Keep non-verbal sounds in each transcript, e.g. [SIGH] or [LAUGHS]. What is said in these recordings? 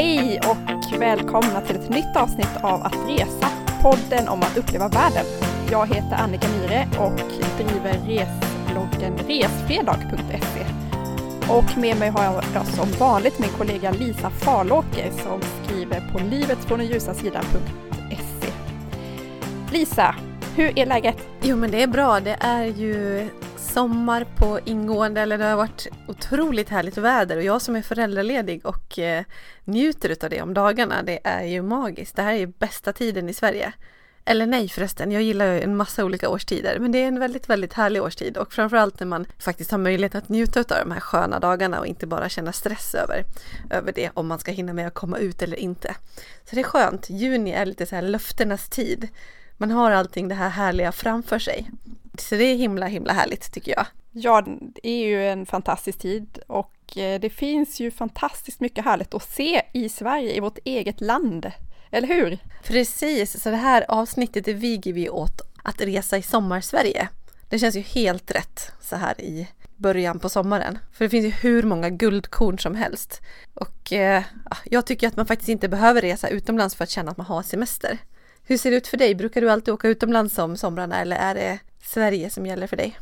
Hej och välkomna till ett nytt avsnitt av Att resa, podden om att uppleva världen. Jag heter Annika Myhre och driver resbloggen resfredag.se. Och med mig har jag som vanligt min kollega Lisa Farlåker som skriver på livetfråndenljusasidan.se. Lisa, hur är läget? Jo men det är bra, det är ju sommar på ingående, eller det har varit otroligt härligt väder och jag som är föräldraledig och eh, njuter av det om dagarna, det är ju magiskt. Det här är ju bästa tiden i Sverige. Eller nej förresten, jag gillar ju en massa olika årstider, men det är en väldigt, väldigt härlig årstid och framförallt när man faktiskt har möjlighet att njuta av de här sköna dagarna och inte bara känna stress över, över det, om man ska hinna med att komma ut eller inte. Så det är skönt, juni är lite så här löftenas tid. Man har allting det här härliga framför sig. Så det är himla, himla härligt tycker jag. Ja, det är ju en fantastisk tid och eh, det finns ju fantastiskt mycket härligt att se i Sverige, i vårt eget land. Eller hur? Precis, så det här avsnittet viger vi åt att resa i sommarsverige. Det känns ju helt rätt så här i början på sommaren. För det finns ju hur många guldkorn som helst. Och eh, jag tycker att man faktiskt inte behöver resa utomlands för att känna att man har semester. Hur ser det ut för dig? Brukar du alltid åka utomlands om somrarna eller är det Sverige som gäller för dig?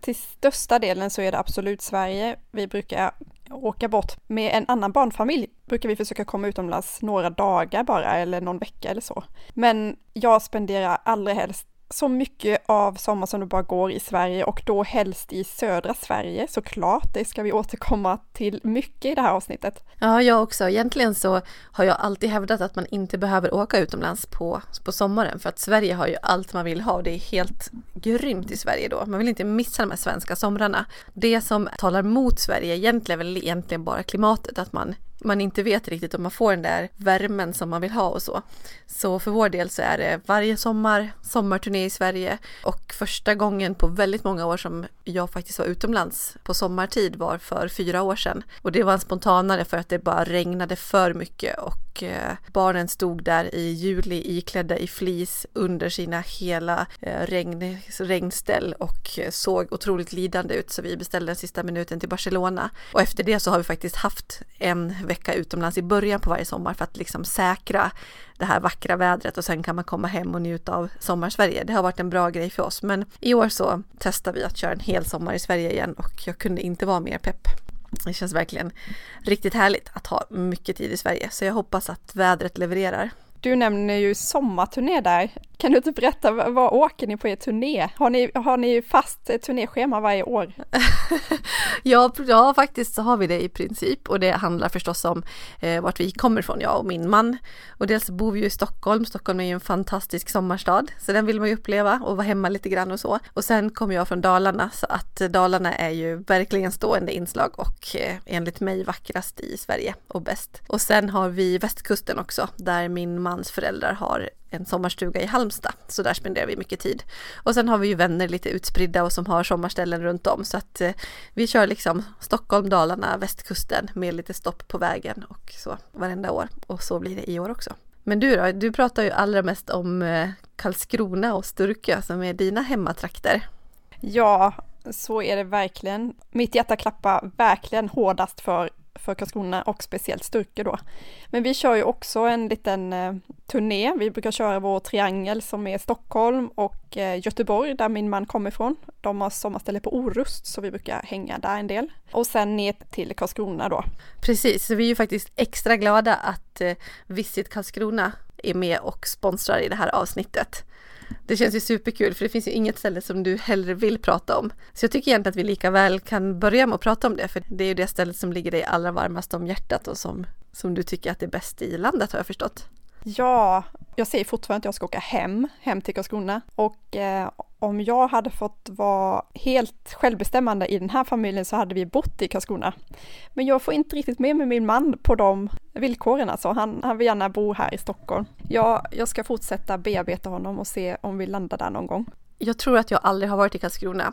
Till största delen så är det absolut Sverige. Vi brukar åka bort med en annan barnfamilj. Brukar vi försöka komma utomlands några dagar bara eller någon vecka eller så. Men jag spenderar allra helst så mycket av sommar som det bara går i Sverige och då helst i södra Sverige såklart. Det ska vi återkomma till mycket i det här avsnittet. Ja, jag också. Egentligen så har jag alltid hävdat att man inte behöver åka utomlands på, på sommaren för att Sverige har ju allt man vill ha och det är helt grymt i Sverige då. Man vill inte missa de här svenska somrarna. Det som talar mot Sverige egentligen är väl egentligen bara klimatet, att man man inte vet riktigt om man får den där värmen som man vill ha och så. Så för vår del så är det varje sommar sommarturné i Sverige och första gången på väldigt många år som jag faktiskt var utomlands på sommartid var för fyra år sedan. Och det var en spontanare för att det bara regnade för mycket och eh, barnen stod där i juli iklädda i flis under sina hela eh, regn, regnställ och eh, såg otroligt lidande ut så vi beställde den sista minuten till Barcelona. Och efter det så har vi faktiskt haft en vecka utomlands i början på varje sommar för att liksom säkra det här vackra vädret och sen kan man komma hem och njuta av sommarsverige. Det har varit en bra grej för oss, men i år så testar vi att köra en hel sommar i Sverige igen och jag kunde inte vara mer pepp. Det känns verkligen riktigt härligt att ha mycket tid i Sverige, så jag hoppas att vädret levererar. Du nämner ju sommarturné där. Kan du inte berätta, vad åker ni på er turné? Har ni, har ni fast turnéschema varje år? [LAUGHS] ja, ja, faktiskt så har vi det i princip och det handlar förstås om eh, vart vi kommer ifrån, jag och min man. Och dels bor vi ju i Stockholm, Stockholm är ju en fantastisk sommarstad, så den vill man ju uppleva och vara hemma lite grann och så. Och sen kommer jag från Dalarna, så att Dalarna är ju verkligen stående inslag och eh, enligt mig vackrast i Sverige och bäst. Och sen har vi västkusten också, där min man mans föräldrar har en sommarstuga i Halmstad, så där spenderar vi mycket tid. Och sen har vi ju vänner lite utspridda och som har sommarställen runt om, så att eh, vi kör liksom Stockholm, Dalarna, västkusten med lite stopp på vägen och så varenda år. Och så blir det i år också. Men du då, du pratar ju allra mest om eh, Karlskrona och Sturkö som är dina hemmatrakter. Ja, så är det verkligen. Mitt hjärta klappar verkligen hårdast för för Karlskrona och speciellt Sturkö då. Men vi kör ju också en liten eh, turné. Vi brukar köra vår triangel som är Stockholm och eh, Göteborg där min man kommer ifrån. De har sommarställe på Orust så vi brukar hänga där en del. Och sen ner till Karlskrona då. Precis, så vi är ju faktiskt extra glada att eh, Visit Karlskrona är med och sponsrar i det här avsnittet. Det känns ju superkul för det finns ju inget ställe som du hellre vill prata om. Så jag tycker egentligen att vi lika väl kan börja med att prata om det för det är ju det stället som ligger dig allra varmast om hjärtat och som, som du tycker att det är bäst i landet har jag förstått. Ja, jag säger fortfarande att jag ska åka hem, hem till Karlskrona och eh, om jag hade fått vara helt självbestämmande i den här familjen så hade vi bott i Karlskrona. Men jag får inte riktigt med mig min man på de villkoren alltså. Han, han vill gärna bo här i Stockholm. Jag, jag ska fortsätta bearbeta honom och se om vi landar där någon gång. Jag tror att jag aldrig har varit i Karlskrona.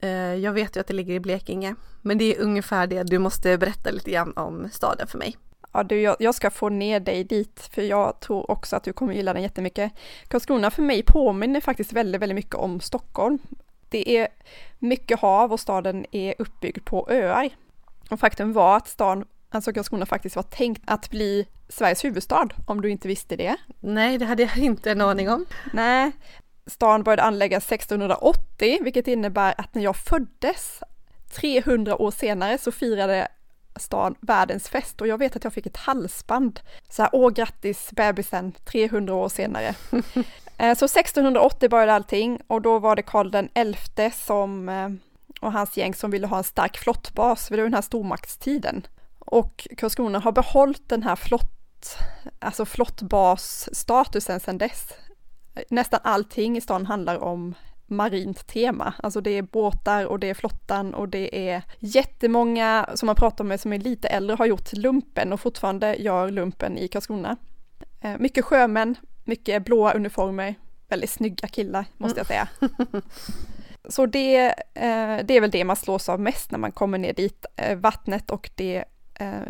Eh, jag vet ju att det ligger i Blekinge, men det är ungefär det. Du måste berätta lite grann om staden för mig. Ja, du, jag, jag ska få ner dig dit, för jag tror också att du kommer gilla den jättemycket. Karlskrona för mig påminner faktiskt väldigt, väldigt mycket om Stockholm. Det är mycket hav och staden är uppbyggd på öar. Och faktum var att stan Alltså Karlskrona faktiskt var tänkt att bli Sveriges huvudstad, om du inte visste det. Nej, det hade jag inte en aning om. Nej, stan började anläggas 1680, vilket innebär att när jag föddes 300 år senare så firade stan världens fest och jag vet att jag fick ett halsband. Så här, åh grattis bebisen 300 år senare. [LAUGHS] Eh, så 1680 började allting och då var det Karl den XI som eh, och hans gäng som ville ha en stark flottbas, var den här stormaktstiden. Och Karlskrona har behållit den här flott, alltså flottbasstatusen sedan dess. Nästan allting i stan handlar om marint tema. Alltså det är båtar och det är flottan och det är jättemånga som man pratar med som är lite äldre har gjort lumpen och fortfarande gör lumpen i Karlskrona. Eh, mycket sjömän, mycket blåa uniformer, väldigt snygga killar måste jag säga. [LAUGHS] Så det, eh, det är väl det man slås av mest när man kommer ner dit, eh, vattnet och det,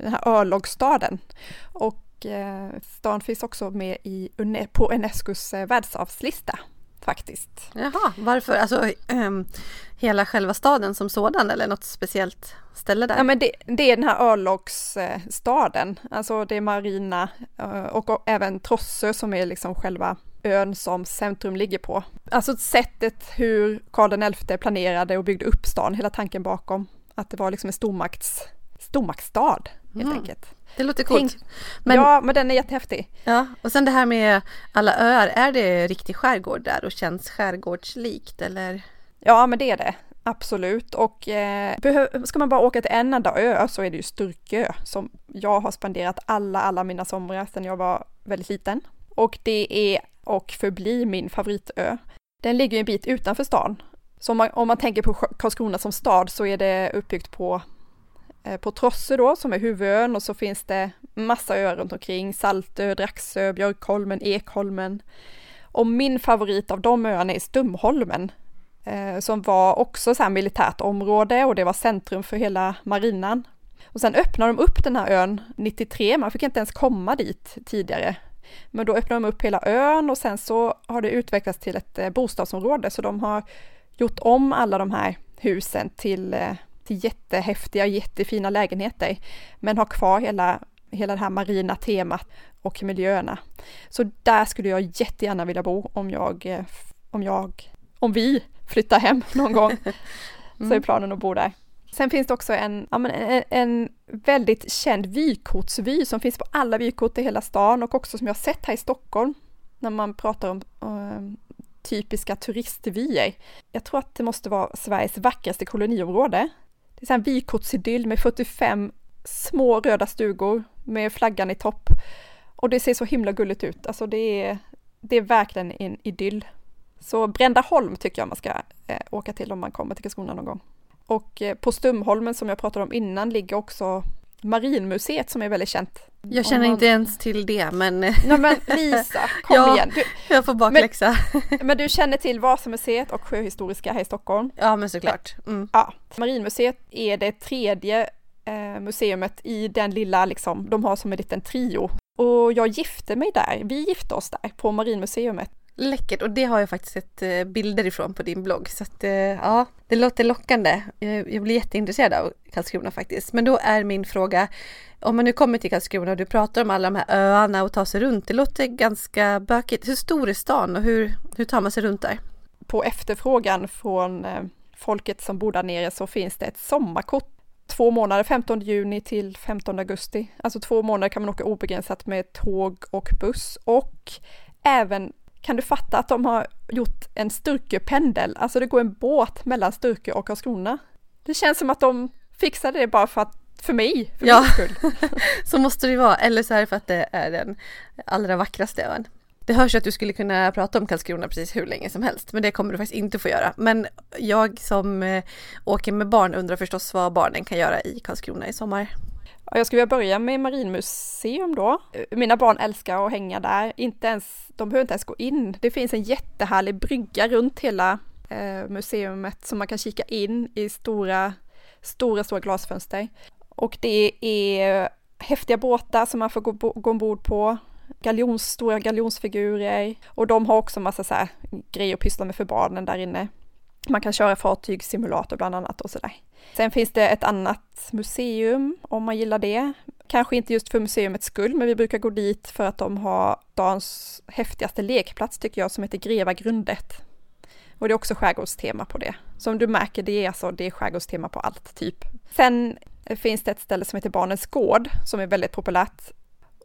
den här örlogsstaden. Och stan finns också med i, på Unescos världsarvslista faktiskt. Jaha, varför? Alltså um, hela själva staden som sådan eller något speciellt ställe där? Ja men det, det är den här örlogsstaden, alltså det är marina eh, och, och även Trossö som är liksom själva ön som centrum ligger på. Alltså sättet hur Karl XI planerade och byggde upp stan, hela tanken bakom. Att det var liksom en stormakts, stormaktsstad helt mm. enkelt. Det låter coolt. Tänk, men, ja, men den är jättehäftig. Ja, och sen det här med alla öar, är det riktig skärgård där och känns skärgårdslikt eller? Ja, men det är det. Absolut, och eh, ska man bara åka till en enda ö så är det ju Sturkö som jag har spenderat alla, alla mina somrar sedan jag var väldigt liten. Och det är och förblir min favoritö. Den ligger en bit utanför stan. Så om man, om man tänker på Karlskrona som stad så är det uppbyggt på Eh, på Trosse då, som är huvudön och så finns det massa öar runt omkring, Saltö, Draxö, Björkholmen, Ekholmen. Och min favorit av de öarna är Stumholmen, eh, som var också så här militärt område och det var centrum för hela marinan. Och sen öppnade de upp den här ön 93, man fick inte ens komma dit tidigare. Men då öppnade de upp hela ön och sen så har det utvecklats till ett eh, bostadsområde så de har gjort om alla de här husen till eh, till jättehäftiga, jättefina lägenheter, men har kvar hela, hela det här marina temat och miljöerna. Så där skulle jag jättegärna vilja bo om jag, om jag, om vi flyttar hem [LAUGHS] någon gång. Så är mm. planen att bo där. Sen finns det också en, en, en väldigt känd vykortsvy som finns på alla vykort i hela stan och också som jag sett här i Stockholm när man pratar om um, typiska turistvyer. Jag tror att det måste vara Sveriges vackraste koloniområde. Det är en vykortsidyll med 45 små röda stugor med flaggan i topp. Och det ser så himla gulligt ut. Alltså det är, det är verkligen en idyll. Så Brändaholm tycker jag man ska eh, åka till om man kommer till Karlskrona någon gång. Och eh, på Stumholmen som jag pratade om innan ligger också Marinmuseet som är väldigt känt. Jag känner man... inte ens till det men... Nej men Lisa, [LAUGHS] kom ja, igen! Du... Jag får bakläxa. Men, [LAUGHS] men, du känner till Vasamuseet och Sjöhistoriska här i Stockholm? Ja men såklart. Mm. Ja, Marinmuseet är det tredje eh, museumet i den lilla liksom, de har som en liten trio. Och jag gifte mig där, vi gifte oss där på Marinmuseumet Läckert och det har jag faktiskt sett eh, bilder ifrån på din blogg så att eh, ja, det låter lockande. Jag blir jätteintresserad av Karlskrona faktiskt. Men då är min fråga, om man nu kommer till Karlskrona och du pratar om alla de här öarna och tar sig runt, det låter ganska bökigt. Hur stor är stan och hur, hur tar man sig runt där? På efterfrågan från eh, folket som bor där nere så finns det ett sommarkort två månader, 15 juni till 15 augusti. Alltså två månader kan man åka obegränsat med tåg och buss och även kan du fatta att de har gjort en Sturkö-pendel? Alltså det går en båt mellan Sturkö och Karlskrona. Det känns som att de fixade det bara för att för mig, för ja, skull. [LAUGHS] så måste det vara. Eller så är det för att det är den allra vackraste ön. Det hörs att du skulle kunna prata om Karlskrona precis hur länge som helst, men det kommer du faktiskt inte få göra. Men jag som eh, åker med barn undrar förstås vad barnen kan göra i Karlskrona i sommar. Jag skulle vilja börja med Marinmuseum då. Mina barn älskar att hänga där, inte ens, de behöver inte ens gå in. Det finns en jättehärlig brygga runt hela eh, museumet som man kan kika in i stora, stora, stora glasfönster. Och det är häftiga båtar som man får gå, gå ombord på, galjons, stora galjonsfigurer och de har också massa så här grejer att pyssla med för barnen där inne. Man kan köra fartygssimulator bland annat och sådär. Sen finns det ett annat museum om man gillar det Kanske inte just för museumets skull, men vi brukar gå dit för att de har dagens häftigaste lekplats tycker jag som heter Greva Grundet. Och det är också skärgårdstema på det. Som du märker, det är alltså det är skärgårdstema på allt typ. Sen finns det ett ställe som heter Barnens Gård som är väldigt populärt.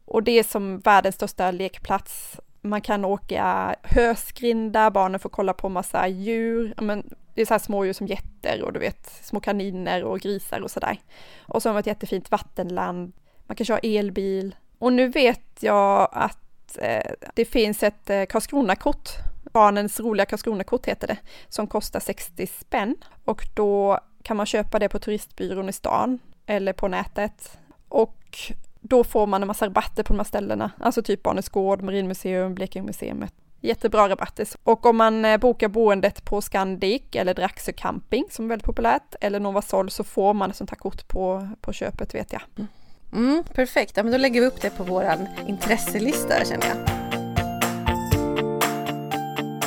Och det är som världens största lekplats. Man kan åka hösgrinda, barnen får kolla på massa djur, men det är så här smådjur som getter och du vet små kaniner och grisar och sådär. Och så har man ett jättefint vattenland, man kan köra elbil. Och nu vet jag att eh, det finns ett eh, Karlskronakort, barnens roliga Karlskronakort heter det, som kostar 60 spänn. Och då kan man köpa det på turistbyrån i stan eller på nätet. Och då får man en massa rabatter på de här ställena, alltså typ Barnens Gård, Marinmuseum, Blekingemuseet. Jättebra rabatter. Och om man eh, bokar boendet på Scandic eller Draxö camping som är väldigt populärt eller Nova Sol så får man ett sånt här kort på, på köpet vet jag. Mm, mm perfekt, ja, men då lägger vi upp det på vår intresselista känner jag.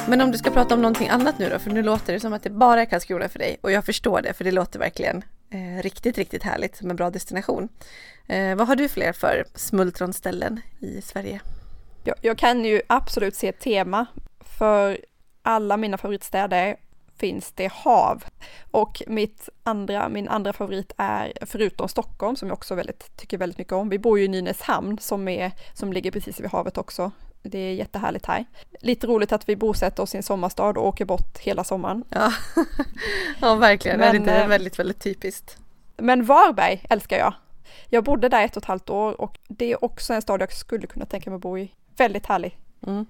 Men om du ska prata om någonting annat nu då, för nu låter det som att det bara är Karlskrona för dig och jag förstår det för det låter verkligen eh, riktigt, riktigt härligt som en bra destination. Eh, vad har du fler för smultronställen i Sverige? Jag, jag kan ju absolut se ett tema för alla mina favoritstäder finns det hav. Och mitt andra, min andra favorit är, förutom Stockholm, som jag också väldigt, tycker väldigt mycket om, vi bor ju i Nynäshamn som, är, som ligger precis vid havet också. Det är jättehärligt här. Lite roligt att vi bosätter oss i en sommarstad och åker bort hela sommaren. Ja, [LAUGHS] ja verkligen. Men, det är eh, väldigt, väldigt typiskt. Men Varberg älskar jag. Jag bodde där ett och ett halvt år och det är också en stad jag skulle kunna tänka mig att bo i. Väldigt härlig. Mm.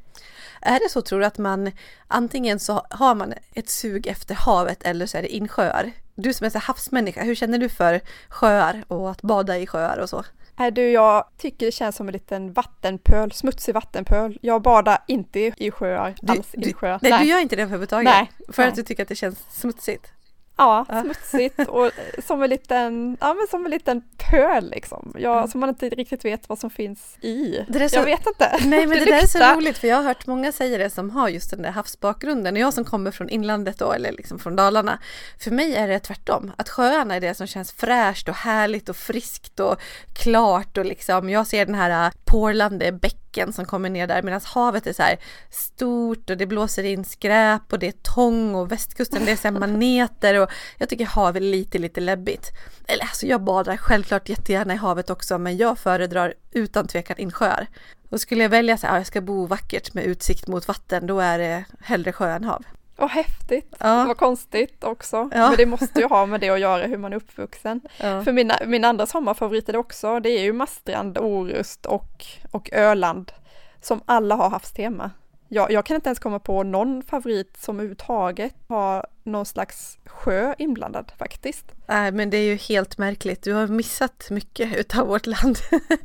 Är det så tror du att man antingen så har man ett sug efter havet eller så är det insjöar? Du som är så havsmänniska, hur känner du för sjöar och att bada i sjöar och så? Är du, jag tycker det känns som en liten vattenpöl, smutsig vattenpöl. Jag badar inte i sjöar du, alls. I sjöar. Nej, nej, du gör inte det överhuvudtaget? Nej. För nej. att du tycker att det känns smutsigt? Ja, smutsigt och som en liten, ja men som en liten pöl liksom. Ja, mm. Som man inte riktigt vet vad som finns i. Det så, jag vet inte. Nej men det, [LAUGHS] det där är så roligt för jag har hört många säga det som har just den där havsbakgrunden. Och jag som kommer från inlandet då eller liksom från Dalarna. För mig är det tvärtom. Att sjöarna är det som känns fräscht och härligt och friskt och klart och liksom jag ser den här porlande bäcken bäcken som kommer ner där medan havet är så här stort och det blåser in skräp och det är tång och västkusten det är så här maneter och jag tycker havet är lite lite läbbigt. Eller alltså jag badar självklart jättegärna i havet också men jag föredrar utan tvekan insjöar. Och skulle jag välja så här, jag ska bo vackert med utsikt mot vatten då är det hellre sjö än hav. Och häftigt, ja. vad konstigt också. Ja. Men det måste ju ha med det att göra hur man är uppvuxen. Ja. För mina, min andra sommarfavorit är det också, det är ju Marstrand, Orust och, och Öland som alla har havstema. Jag, jag kan inte ens komma på någon favorit som överhuvudtaget har någon slags sjö inblandad faktiskt. Nej, men det är ju helt märkligt. Du har missat mycket utav vårt land,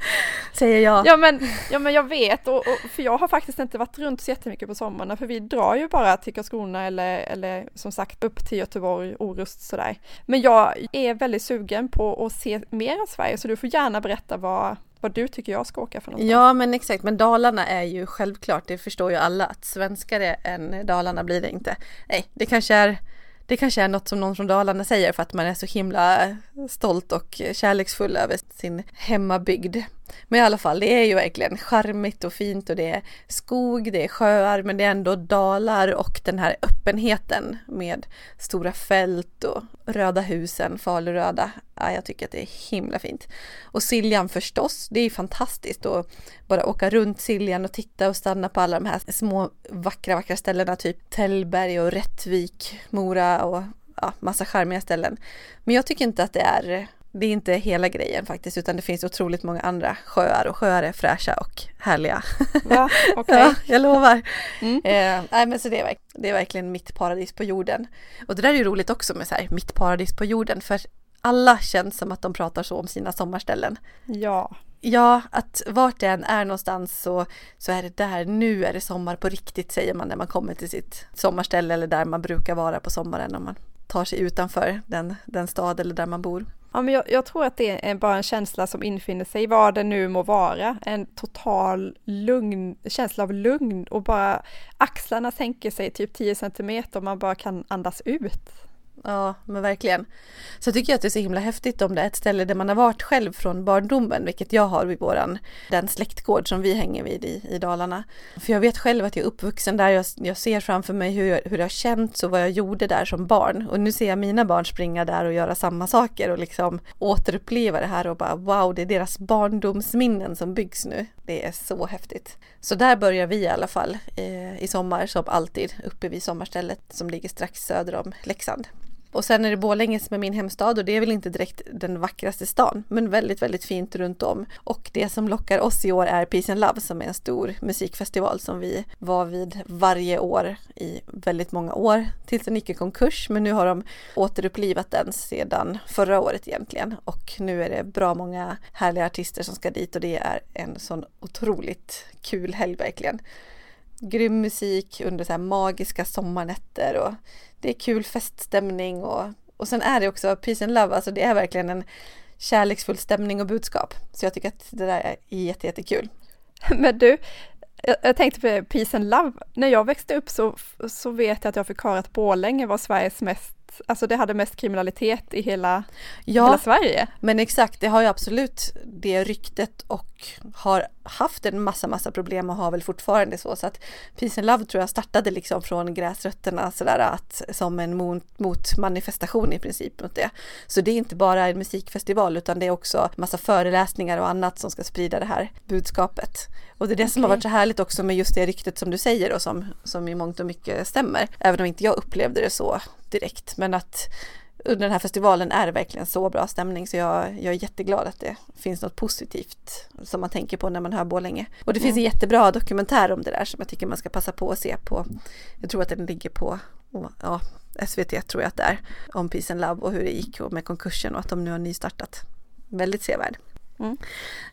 [LAUGHS] säger jag. Ja, men, ja, men jag vet, och, och, för jag har faktiskt inte varit runt så jättemycket på sommaren, för vi drar ju bara till Karlskrona eller, eller som sagt upp till Göteborg, Orust sådär. Men jag är väldigt sugen på att se mer av Sverige, så du får gärna berätta vad, vad du tycker jag ska åka för någonstans. Ja men exakt, men Dalarna är ju självklart, det förstår ju alla att svenskare än Dalarna blir det inte. Nej, det kanske är det kanske är något som någon från Dalarna säger för att man är så himla stolt och kärleksfull över sin hemmabygd. Men i alla fall, det är ju verkligen charmigt och fint och det är skog, det är sjöar, men det är ändå dalar och den här öppenheten med stora fält och röda husen, faluröda. Ja, jag tycker att det är himla fint. Och Siljan förstås, det är fantastiskt att bara åka runt Siljan och titta och stanna på alla de här små vackra, vackra ställena, typ Tällberg och Rättvik, Mora och ja, massa charmiga ställen. Men jag tycker inte att det är det är inte hela grejen faktiskt, utan det finns otroligt många andra sjöar och sjöar är fräscha och härliga. Ja, [LAUGHS] okay. ja jag lovar. Mm. Eh, nej, men så det är, det är verkligen mitt paradis på jorden. Och det där är ju roligt också med så här, mitt paradis på jorden, för alla känns som att de pratar så om sina sommarställen. Ja. Ja, att vart det än är någonstans så, så är det där, nu är det sommar på riktigt säger man när man kommer till sitt sommarställe eller där man brukar vara på sommaren om man tar sig utanför den, den stad eller där man bor. Ja, men jag, jag, tror att det är bara en känsla som infinner sig, vad det nu må vara. En total lugn, känsla av lugn och bara axlarna sänker sig typ 10 centimeter och man bara kan andas ut. Ja, men verkligen. Så tycker jag att det är så himla häftigt om det är ett ställe där man har varit själv från barndomen, vilket jag har vid våran, den släktgård som vi hänger vid i, i Dalarna. För jag vet själv att jag är uppvuxen där, jag, jag ser framför mig hur, hur det har känts och vad jag gjorde där som barn. Och nu ser jag mina barn springa där och göra samma saker och liksom återuppleva det här och bara wow, det är deras barndomsminnen som byggs nu. Det är så häftigt. Så där börjar vi i alla fall eh, i sommar som alltid uppe vid sommarstället som ligger strax söder om Leksand. Och sen är det Borlänge som är min hemstad och det är väl inte direkt den vackraste stan, men väldigt, väldigt fint runt om. Och det som lockar oss i år är Peace and Love som är en stor musikfestival som vi var vid varje år i väldigt många år tills den gick i konkurs. Men nu har de återupplivat den sedan förra året egentligen och nu är det bra många härliga artister som ska dit och det är en sån otroligt kul helg verkligen grym musik under så här magiska sommarnätter och det är kul feststämning och, och sen är det också Peace and Love, alltså det är verkligen en kärleksfull stämning och budskap. Så jag tycker att det där är jätte, jättekul. [LAUGHS] Men du, jag, jag tänkte på Peace and Love. När jag växte upp så, så vet jag att jag fick höra att Borlänge var Sveriges mest alltså det hade mest kriminalitet i hela, ja, hela Sverige. Men exakt, det har ju absolut det ryktet och har haft en massa, massa problem och har väl fortfarande så. Så att Peace and Love tror jag startade liksom från gräsrötterna sådär att som en mot, motmanifestation i princip mot det. Så det är inte bara en musikfestival utan det är också massa föreläsningar och annat som ska sprida det här budskapet. Och det är det okay. som har varit så härligt också med just det ryktet som du säger och som, som i mångt och mycket stämmer. Även om inte jag upplevde det så direkt. Men att under den här festivalen är det verkligen så bra stämning så jag, jag är jätteglad att det finns något positivt som man tänker på när man hör Borlänge. Och det finns en jättebra dokumentär om det där som jag tycker man ska passa på att se på. Jag tror att den ligger på ja, SVT tror jag att det är. Om Peace and Love och hur det gick med konkursen och att de nu har nystartat. Väldigt sevärd. Mm.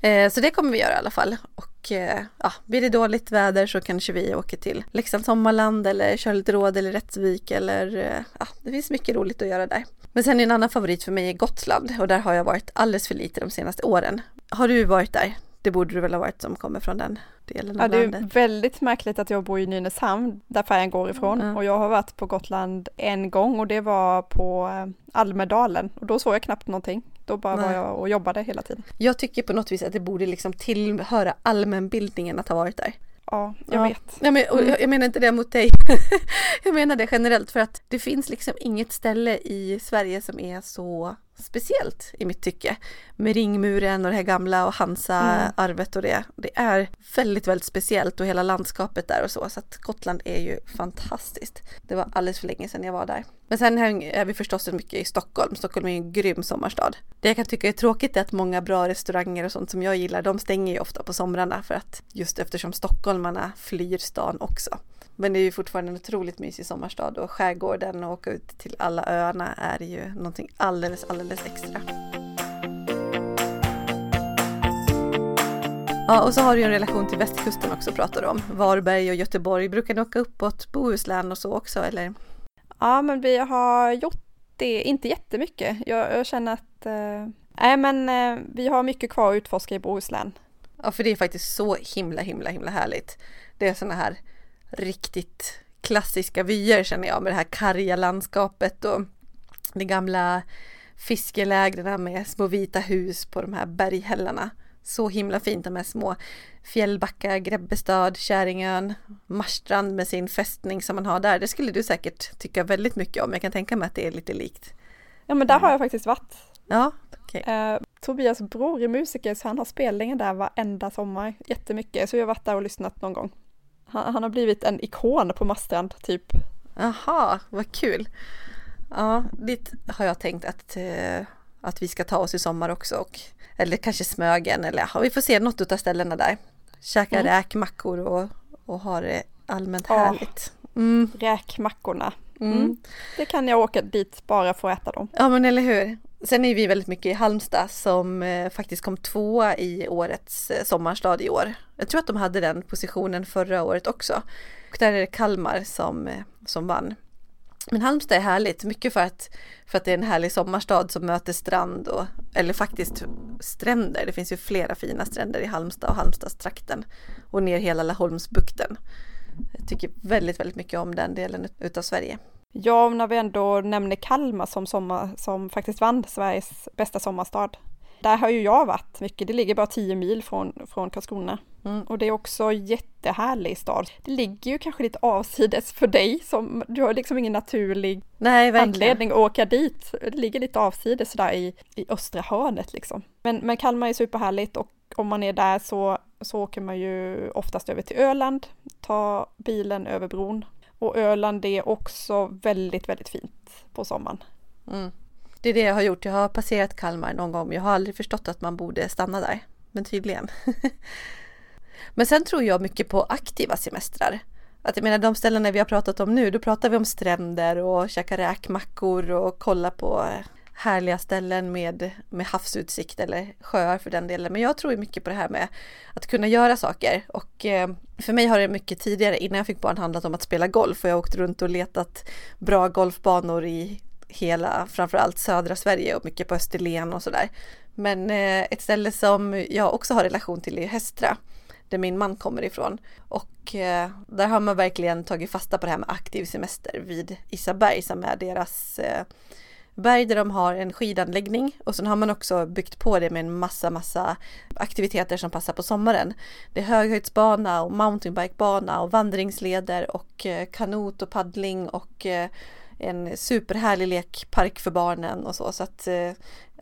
Eh, så det kommer vi göra i alla fall. Och eh, ja, blir det dåligt väder så kanske vi åker till Leksand Sommarland eller kör lite råd eller Rättvik eller eh, ja, det finns mycket roligt att göra där. Men sen är en annan favorit för mig är Gotland och där har jag varit alldeles för lite de senaste åren. Har du varit där? Det borde du väl ha varit som kommer från den delen av ja, landet. Det är väldigt märkligt att jag bor i Nynäshamn där färjan går ifrån mm. och jag har varit på Gotland en gång och det var på Almedalen och då såg jag knappt någonting. Då bara Nej. var jag och jobbade hela tiden. Jag tycker på något vis att det borde liksom tillhöra allmänbildningen att ha varit där. Ja, jag ja. vet. Ja, men, jag, jag menar inte det mot dig. [LAUGHS] jag menar det generellt för att det finns liksom inget ställe i Sverige som är så speciellt i mitt tycke. Med ringmuren och det här gamla och Hansa-arvet och det. Det är väldigt, väldigt speciellt och hela landskapet där och så. Så att Gotland är ju fantastiskt. Det var alldeles för länge sedan jag var där. Men sen är vi förstås mycket i Stockholm. Stockholm är en grym sommarstad. Det jag kan tycka är tråkigt är att många bra restauranger och sånt som jag gillar, de stänger ju ofta på somrarna för att just eftersom stockholmarna flyr stan också. Men det är ju fortfarande en otroligt mysig sommarstad och skärgården och åka ut till alla öarna är ju någonting alldeles, alldeles extra. Ja, och så har du ju en relation till västkusten också pratar du om. Varberg och Göteborg. Brukar ni åka uppåt Bohuslän och så också eller? Ja, men vi har gjort det, inte jättemycket. Jag, jag känner att, eh, nej men eh, vi har mycket kvar att utforska i Bohuslän. Ja, för det är faktiskt så himla, himla, himla härligt. Det är sådana här riktigt klassiska vyer känner jag med det här karga landskapet och de gamla fiskelägren med små vita hus på de här berghällarna. Så himla fint de här små Fjällbacka, Grebbestad, Käringön, Marstrand med sin fästning som man har där. Det skulle du säkert tycka väldigt mycket om. Jag kan tänka mig att det är lite likt. Ja men där har jag faktiskt varit. Ja, okay. eh, Tobias bror är musiker så han har spelningar där varenda sommar jättemycket. Så jag har varit där och lyssnat någon gång. Han, han har blivit en ikon på Marstrand typ. Jaha, vad kul. Ja, dit har jag tänkt att, eh, att vi ska ta oss i sommar också. Och, eller kanske Smögen eller ja, vi får se något av ställena där. Käka mm. räkmackor och, och ha det allmänt härligt. Mm. Räkmackorna. Mm. mm. Det kan jag åka dit bara för att äta dem. Ja men eller hur. Sen är vi väldigt mycket i Halmstad som eh, faktiskt kom tvåa i årets eh, sommarstad i år. Jag tror att de hade den positionen förra året också. Och där är det Kalmar som, eh, som vann. Men Halmstad är härligt, mycket för att, för att det är en härlig sommarstad som möter strand och, eller faktiskt stränder. Det finns ju flera fina stränder i Halmstad och Halmstadstrakten och ner hela Laholmsbukten. Jag tycker väldigt, väldigt mycket om den delen utav Sverige. Ja, när vi ändå nämner Kalmar som, sommar, som faktiskt vann Sveriges bästa sommarstad. Där har ju jag varit mycket, det ligger bara 10 mil från, från Karlskrona. Mm. Och det är också jättehärlig stad. Det ligger ju kanske lite avsides för dig som, du har liksom ingen naturlig Nej, anledning att åka dit. Det ligger lite avsides sådär i, i östra hörnet liksom. Men, men Kalmar är superhärligt och om man är där så, så åker man ju oftast över till Öland, tar bilen över bron. Och Öland är också väldigt, väldigt fint på sommaren. Mm. Det är det jag har gjort. Jag har passerat Kalmar någon gång. Jag har aldrig förstått att man borde stanna där. Men tydligen. [LAUGHS] men sen tror jag mycket på aktiva semestrar. Att jag menar de ställena vi har pratat om nu, då pratar vi om stränder och käka räkmackor och kolla på eh, härliga ställen med, med havsutsikt eller sjöar för den delen. Men jag tror mycket på det här med att kunna göra saker och eh, för mig har det mycket tidigare innan jag fick barn handlat om att spela golf och jag har åkt runt och letat bra golfbanor i hela, framförallt södra Sverige och mycket på Österlen och sådär. Men eh, ett ställe som jag också har relation till är Hästra, där min man kommer ifrån. Och eh, där har man verkligen tagit fasta på det här med aktiv semester vid Isaberg som är deras eh, berg där de har en skidanläggning och sen har man också byggt på det med en massa, massa aktiviteter som passar på sommaren. Det är höghöjdsbana och mountainbikebana och vandringsleder och eh, kanot och paddling och eh, en superhärlig lekpark för barnen och så. Så att eh,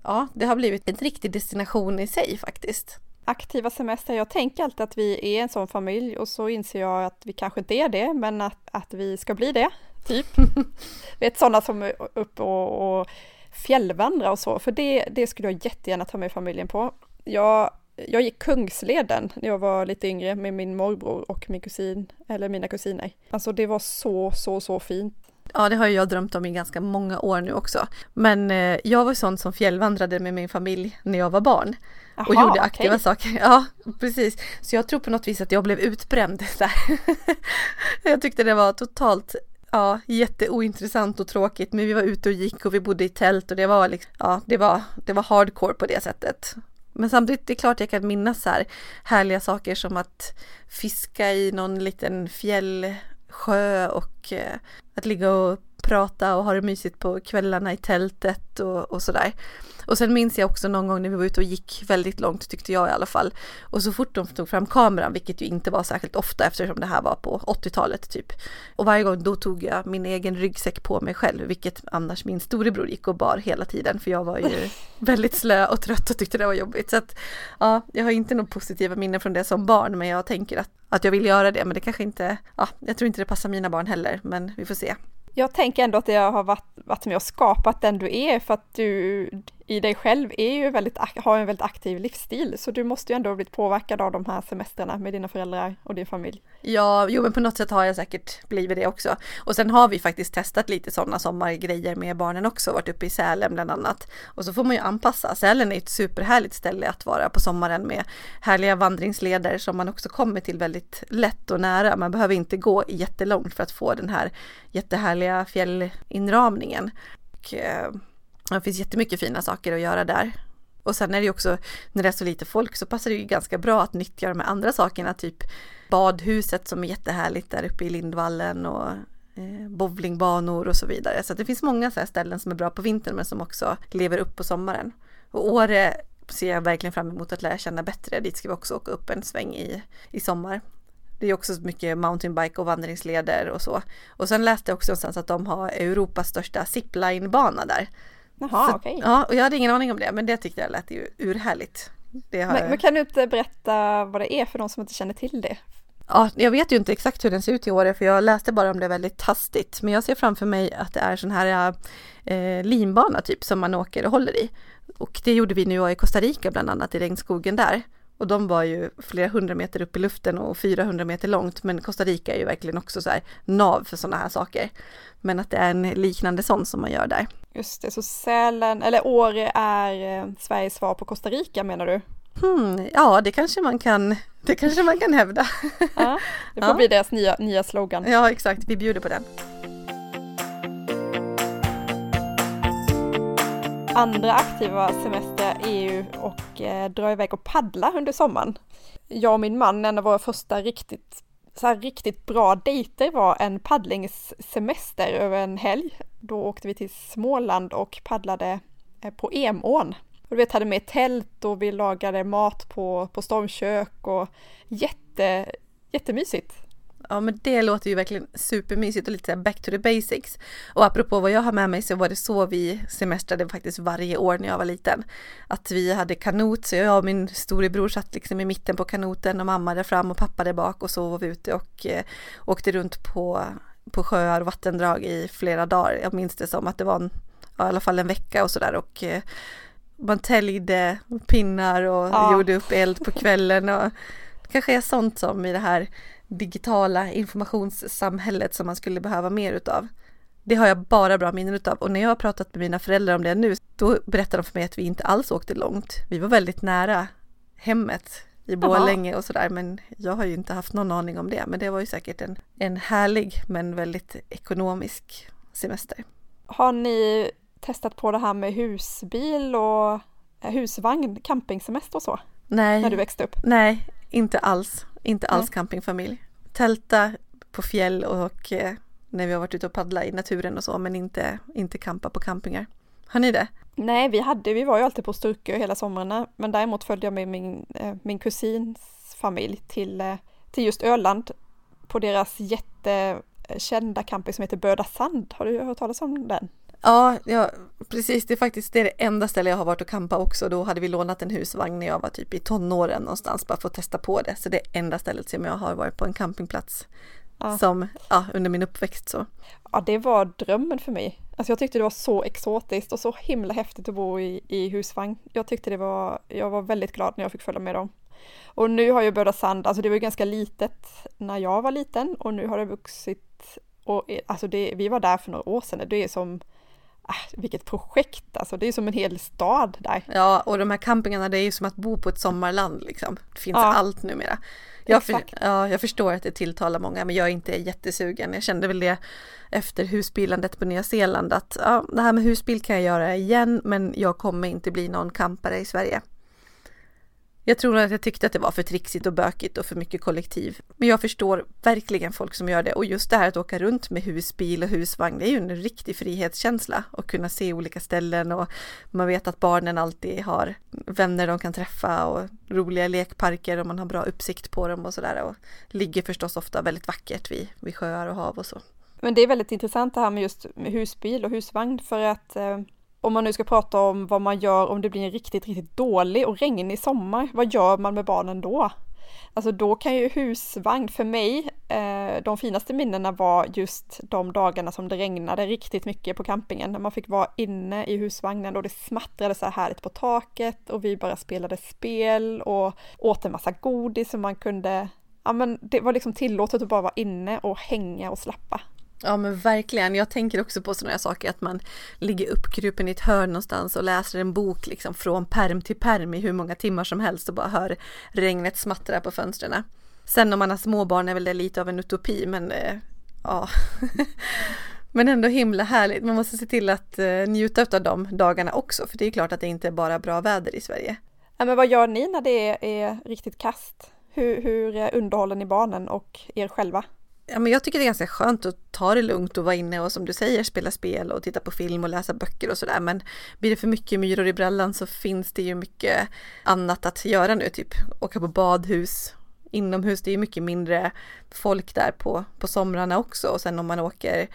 ja, det har blivit en riktig destination i sig faktiskt. Aktiva semester, jag tänker alltid att vi är en sån familj och så inser jag att vi kanske inte är det, men att, att vi ska bli det, typ. [LAUGHS] vet sådana som är upp och, och fjällvandrar och så, för det, det skulle jag jättegärna ta med familjen på. Jag, jag gick Kungsleden när jag var lite yngre med min morbror och min kusin, eller mina kusiner. Alltså det var så, så, så fint. Ja, det har jag drömt om i ganska många år nu också. Men eh, jag var sån som fjällvandrade med min familj när jag var barn. Aha, och gjorde aktiva okay. saker. [LAUGHS] Ja, precis. Så jag tror på något vis att jag blev utbränd [LAUGHS] där. jag tyckte det var totalt Ja, jätteointressant och tråkigt, men vi var ute och gick och vi bodde i tält och det var liksom, ja, det var, det var hardcore på det sättet. Men samtidigt, det är klart jag kan minnas så här härliga saker som att fiska i någon liten fjällsjö och eh, att ligga och prata och ha det mysigt på kvällarna i tältet och, och sådär. Och sen minns jag också någon gång när vi var ute och gick väldigt långt tyckte jag i alla fall. Och så fort de tog fram kameran, vilket ju inte var särskilt ofta eftersom det här var på 80-talet typ. Och varje gång då tog jag min egen ryggsäck på mig själv, vilket annars min storebror gick och bar hela tiden för jag var ju väldigt slö och trött och tyckte det var jobbigt. Så att ja, jag har inte några positiva minnen från det som barn, men jag tänker att, att jag vill göra det. Men det kanske inte, ja, jag tror inte det passar mina barn heller, men vi får se. Jag tänker ändå att jag har varit, varit med och skapat den du är för att du, i dig själv är ju väldigt, har en väldigt aktiv livsstil, så du måste ju ändå ha blivit påverkad av de här semestrarna med dina föräldrar och din familj. Ja, jo men på något sätt har jag säkert blivit det också. Och sen har vi faktiskt testat lite sådana sommargrejer med barnen också, varit uppe i Sälen bland annat. Och så får man ju anpassa. Sälen är ett superhärligt ställe att vara på sommaren med härliga vandringsleder som man också kommer till väldigt lätt och nära. Man behöver inte gå jättelångt för att få den här jättehärliga fjällinramningen. Och, eh, det finns jättemycket fina saker att göra där. Och sen är det ju också, när det är så lite folk så passar det ju ganska bra att nyttja de här andra sakerna, typ badhuset som är jättehärligt där uppe i Lindvallen och eh, bowlingbanor och så vidare. Så det finns många så ställen som är bra på vintern men som också lever upp på sommaren. Och Åre ser jag verkligen fram emot att lära känna bättre. Dit ska vi också åka upp en sväng i, i sommar. Det är också mycket mountainbike och vandringsleder och så. Och sen läste jag också någonstans att de har Europas största ziplinebana där. Jaha, okej. Okay. Ja, och jag hade ingen aning om det, men det tyckte jag lät ju urhärligt. Men, men kan du inte berätta vad det är för de som inte känner till det? Ja, jag vet ju inte exakt hur den ser ut i år, för jag läste bara om det väldigt hastigt. Men jag ser framför mig att det är sån här eh, linbana typ som man åker och håller i. Och det gjorde vi nu i Costa Rica bland annat i regnskogen där. Och de var ju flera hundra meter upp i luften och 400 meter långt. Men Costa Rica är ju verkligen också så här nav för sådana här saker. Men att det är en liknande sån som man gör där. Just det, så Sälen, eller Åre är eh, Sveriges svar på Costa Rica menar du? Hmm, ja, det kanske man kan, det kanske man kan hävda. Ja, det får ja. bli deras nya, nya slogan. Ja, exakt, vi bjuder på den. andra aktiva semester är ju att eh, dra iväg och paddla under sommaren. Jag och min man, en av våra första riktigt så här riktigt bra dejter var en paddlingssemester över en helg. Då åkte vi till Småland och paddlade eh, på Emån. Och du vet, hade med tält och vi lagade mat på, på stormkök och jätte, jättemysigt. Ja men det låter ju verkligen supermysigt och lite back to the basics. Och apropå vad jag har med mig så var det så vi semestrade faktiskt varje år när jag var liten. Att vi hade kanot, så jag och min storebror satt liksom i mitten på kanoten och mamma där fram och pappa där bak och så var vi ute och eh, åkte runt på, på sjöar och vattendrag i flera dagar. Jag minns det som att det var en, ja, i alla fall en vecka och sådär och eh, man täljde pinnar och ja. gjorde upp eld på kvällen och kanske är sånt som i det här digitala informationssamhället som man skulle behöva mer utav. Det har jag bara bra minnen utav och när jag har pratat med mina föräldrar om det nu, då berättar de för mig att vi inte alls åkte långt. Vi var väldigt nära hemmet i Borlänge och sådär, men jag har ju inte haft någon aning om det. Men det var ju säkert en, en härlig men väldigt ekonomisk semester. Har ni testat på det här med husbil och husvagn, campingsemester och så? Nej. När du växte upp? Nej, inte alls. Inte alls Nej. campingfamilj. Tälta på fjäll och eh, när vi har varit ute och paddlat i naturen och så, men inte, inte campa på campingar. Har ni det? Nej, vi hade, vi var ju alltid på Sturkö hela somrarna, men däremot följde jag med min, eh, min kusins familj till, eh, till just Öland på deras jättekända camping som heter Böda Sand. Har du hört talas om den? Ja, ja, precis. Det är faktiskt det, är det enda ställe jag har varit och campa också. Då hade vi lånat en husvagn när jag var typ i tonåren någonstans bara för att testa på det. Så det är enda stället som jag har varit på en campingplats ja. som, ja, under min uppväxt så. Ja, det var drömmen för mig. Alltså jag tyckte det var så exotiskt och så himla häftigt att bo i, i husvagn. Jag tyckte det var, jag var väldigt glad när jag fick följa med dem. Och nu har ju Böda Sand, alltså det var ju ganska litet när jag var liten och nu har det vuxit och alltså det, vi var där för några år sedan. Det är som vilket projekt alltså, det är som en hel stad där. Ja, och de här campingarna det är ju som att bo på ett sommarland liksom. Det finns ja. allt numera. Jag, för, ja, jag förstår att det tilltalar många men jag är inte jättesugen. Jag kände väl det efter husbilandet på Nya Zeeland att ja, det här med husbil kan jag göra igen men jag kommer inte bli någon campare i Sverige. Jag tror att jag tyckte att det var för trixigt och bökigt och för mycket kollektiv. Men jag förstår verkligen folk som gör det och just det här att åka runt med husbil och husvagn, det är ju en riktig frihetskänsla och kunna se olika ställen och man vet att barnen alltid har vänner de kan träffa och roliga lekparker och man har bra uppsikt på dem och sådär och ligger förstås ofta väldigt vackert vid, vid sjöar och hav och så. Men det är väldigt intressant det här med just husbil och husvagn för att eh om man nu ska prata om vad man gör om det blir en riktigt, riktigt dålig och regnig sommar, vad gör man med barnen då? Alltså då kan ju husvagn för mig, eh, de finaste minnena var just de dagarna som det regnade riktigt mycket på campingen, när man fick vara inne i husvagnen och det smattrade så här härligt på taket och vi bara spelade spel och åt en massa godis som man kunde, ja men det var liksom tillåtet att bara vara inne och hänga och slappa. Ja men verkligen, jag tänker också på sådana här saker att man ligger uppkrupen i ett hörn någonstans och läser en bok liksom från perm till perm i hur många timmar som helst och bara hör regnet smattra på fönstren. Sen om man har småbarn är väl det lite av en utopi men eh, ja. [LAUGHS] men ändå himla härligt. Man måste se till att eh, njuta av de dagarna också för det är klart att det inte är bara bra väder i Sverige. Ja, men vad gör ni när det är, är riktigt kast? Hur, hur underhåller ni barnen och er själva? Ja, men jag tycker det är ganska skönt att ta det lugnt och vara inne och som du säger spela spel och titta på film och läsa böcker och sådär. Men blir det för mycket myror i brallan så finns det ju mycket annat att göra nu, typ åka på badhus inomhus. Det är ju mycket mindre folk där på, på somrarna också och sen om man åker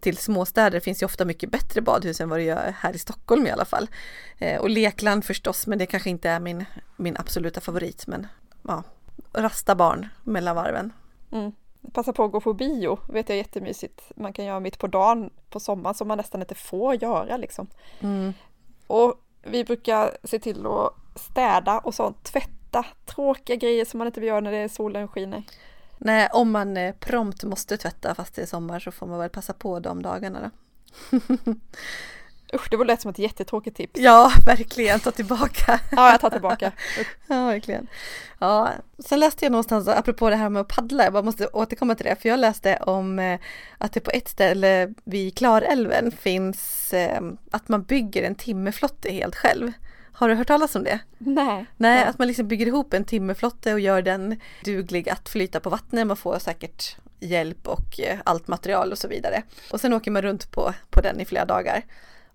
till småstäder finns ju ofta mycket bättre badhus än vad det gör här i Stockholm i alla fall. Eh, och lekland förstås, men det kanske inte är min, min absoluta favorit. Men ja, rasta barn mellan varven. Mm passa på att gå på bio, vet jag jättemysigt. Man kan göra mitt på dagen på sommaren som man nästan inte får göra liksom. Mm. Och vi brukar se till att städa och sånt, tvätta tråkiga grejer som man inte vill göra när det är solen skiner. Nej, om man eh, prompt måste tvätta fast det är sommar så får man väl passa på de dagarna då. [LAUGHS] Usch, det var lätt som ett jättetråkigt tips. Ja, verkligen. Ta tillbaka. [LAUGHS] ja, jag tar tillbaka. ja, verkligen. Ja, sen läste jag någonstans, apropå det här med att paddla, jag bara måste återkomma till det, för jag läste om eh, att det på ett ställe vid Klarälven finns eh, att man bygger en timmerflotte helt själv. Har du hört talas om det? Nej. Nej, att man liksom bygger ihop en timmerflotte och gör den duglig att flyta på vattnet. Man får säkert hjälp och eh, allt material och så vidare. Och sen åker man runt på, på den i flera dagar.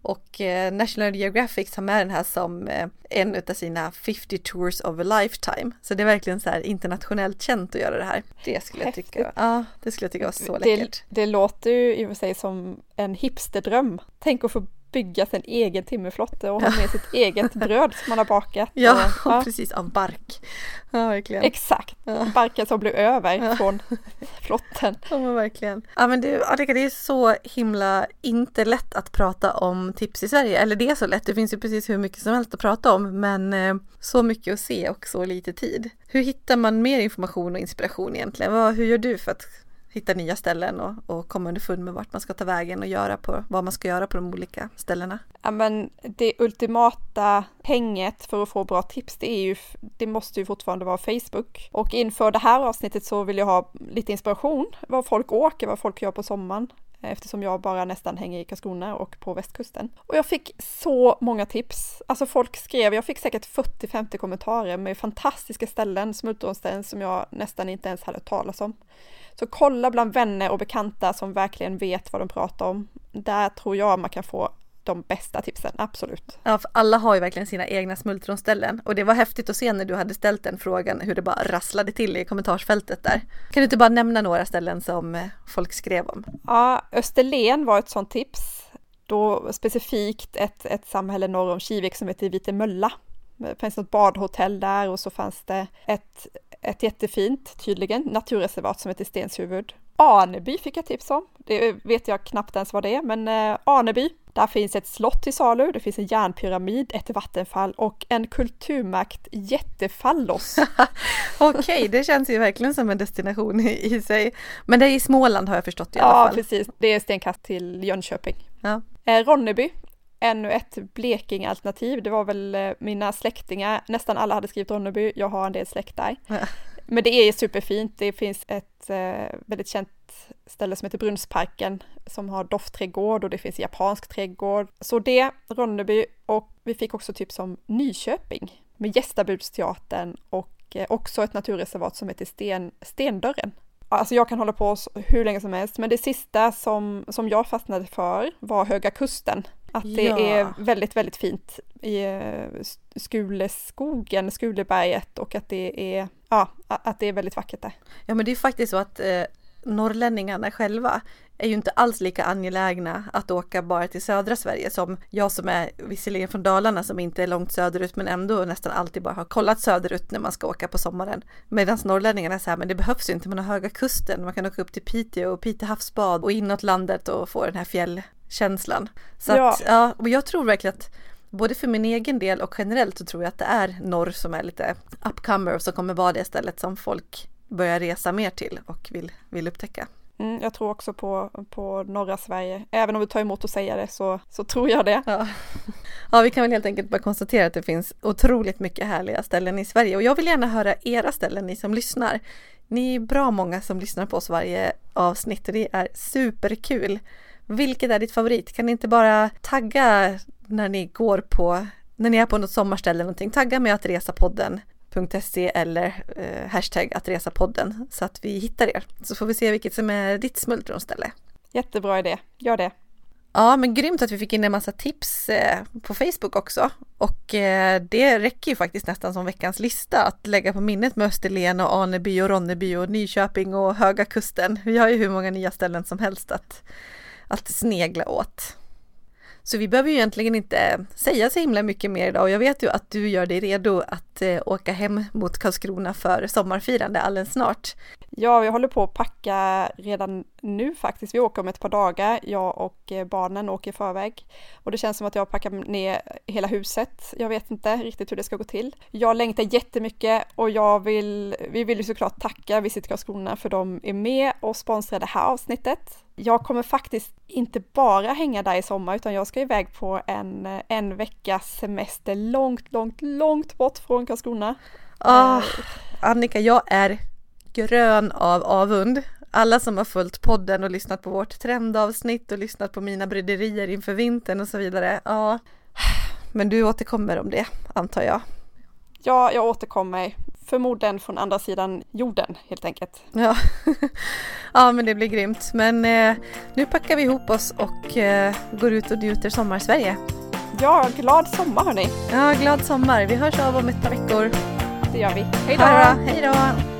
Och eh, National Geographic har med den här som eh, en av sina 50 tours of a lifetime. Så det är verkligen så här internationellt känt att göra det här. Det skulle jag tycka, ja, det skulle jag tycka var så läckert. Det, det låter ju i och för sig som en hipsterdröm. Tänk att få bygga sin egen timmerflotte och ha med sitt eget bröd som man har bakat. Ja, och, [LAUGHS] ja. precis av bark. Ja, verkligen. Exakt, ja. barken som blev över ja. från flotten. [LAUGHS] Ja, men verkligen. Ja, men det, Annika, det är så himla inte lätt att prata om tips i Sverige. Eller det är så lätt, det finns ju precis hur mycket som helst att prata om, men eh, så mycket att se och så lite tid. Hur hittar man mer information och inspiration egentligen? Vad, hur gör du för att hitta nya ställen och, och komma underfund med vart man ska ta vägen och göra på vad man ska göra på de olika ställena. Ja men det ultimata hänget för att få bra tips det är ju, det måste ju fortfarande vara Facebook. Och inför det här avsnittet så vill jag ha lite inspiration, vad folk åker, vad folk gör på sommaren eh, eftersom jag bara nästan hänger i Karlskrona och på västkusten. Och jag fick så många tips. Alltså folk skrev, jag fick säkert 40-50 kommentarer med fantastiska ställen, smultronställen som jag nästan inte ens hade hört talas om. Så kolla bland vänner och bekanta som verkligen vet vad de pratar om. Där tror jag man kan få de bästa tipsen, absolut. Ja, för alla har ju verkligen sina egna smultronställen och det var häftigt att se när du hade ställt den frågan hur det bara rasslade till i kommentarsfältet där. Kan du inte bara nämna några ställen som eh, folk skrev om? Ja, Österlen var ett sånt tips. Då specifikt ett, ett samhälle norr om Kivik som heter Vitemölla. Det fanns något badhotell där och så fanns det ett ett jättefint, tydligen, naturreservat som heter Stenshuvud. Aneby fick jag tips om. Det vet jag knappt ens vad det är, men eh, Aneby. Där finns ett slott till salu, det finns en järnpyramid, ett vattenfall och en kulturmärkt jättefallos. [LAUGHS] Okej, okay, det känns ju verkligen som en destination i, sig. Men det är i Småland har jag förstått i alla fall. Ja, precis. Det är stenkast till Jönköping. Ja. Eh, Ronneby, ännu ett Blekinge-alternativ. Det var väl eh, mina släktingar, nästan alla hade skrivit Ronneby, jag har en del släkt där. Men det är superfint, det finns ett eh, väldigt känt ställe som heter Brunnsparken som har doftträdgård och det finns japansk trädgård. Så det, Ronneby och vi fick också tips om Nyköping med Gästabudsteatern och eh, också ett naturreservat som heter Sten, Stendörren. Alltså jag kan hålla på hur länge som helst, men det sista som, som jag fastnade för var Höga Kusten att det ja. är väldigt, väldigt fint i eh, Skuleskogen, Skuleberget och att det är, ja, att det är väldigt vackert där. Ja men det är faktiskt så att eh, norrlänningarna själva är ju inte alls lika angelägna att åka bara till södra Sverige som jag som är visserligen från Dalarna som inte är långt söderut men ändå nästan alltid bara har kollat söderut när man ska åka på sommaren. Medan norrlänningarna säger men det behövs ju inte, man har höga kusten, man kan åka upp till Piteå och Pite havsbad och inåt landet och få den här fjäll känslan. Så ja. Att, ja, och jag tror verkligen att både för min egen del och generellt så tror jag att det är norr som är lite upcomer och som kommer vara det stället som folk börjar resa mer till och vill, vill upptäcka. Mm, jag tror också på, på norra Sverige. Även om vi tar emot att säga det så, så tror jag det. Ja. ja, vi kan väl helt enkelt bara konstatera att det finns otroligt mycket härliga ställen i Sverige och jag vill gärna höra era ställen, ni som lyssnar. Ni är bra många som lyssnar på oss varje avsnitt och det är superkul. Vilket är ditt favorit? Kan ni inte bara tagga när ni går på, när ni är på något sommarställe eller någonting, tagga med att resa podden .se eller eh, hashtag att resa podden så att vi hittar er. Så får vi se vilket som är ditt smultronställe. Jättebra idé, gör det. Ja, men grymt att vi fick in en massa tips eh, på Facebook också. Och eh, det räcker ju faktiskt nästan som veckans lista att lägga på minnet med Österlen och Aneby och Ronneby och Nyköping och Höga Kusten. Vi har ju hur många nya ställen som helst att att snegla åt. Så vi behöver ju egentligen inte säga så himla mycket mer idag och jag vet ju att du gör dig redo att eh, åka hem mot Karlskrona för sommarfirande alldeles snart. Ja, vi håller på att packa redan nu faktiskt. Vi åker om ett par dagar, jag och eh, barnen åker i förväg. Och det känns som att jag packar ner hela huset. Jag vet inte riktigt hur det ska gå till. Jag längtar jättemycket och jag vill, vi vill ju såklart tacka Visit Karlskrona för de är med och sponsrar det här avsnittet. Jag kommer faktiskt inte bara hänga där i sommar utan jag ska iväg på en, en veckas semester långt, långt, långt bort från Karlskrona. Oh, Annika, jag är grön av avund. Alla som har följt podden och lyssnat på vårt trendavsnitt och lyssnat på mina bryderier inför vintern och så vidare. Ja, Men du återkommer om det, antar jag. Ja, jag återkommer. Förmodligen från andra sidan jorden helt enkelt. Ja, [LAUGHS] ja men det blir grymt. Men eh, nu packar vi ihop oss och eh, går ut och njuter sommarsverige. Ja, glad sommar hörni! Ja, glad sommar. Vi hörs av om ett par veckor. Det gör vi. Hej då! Hej då!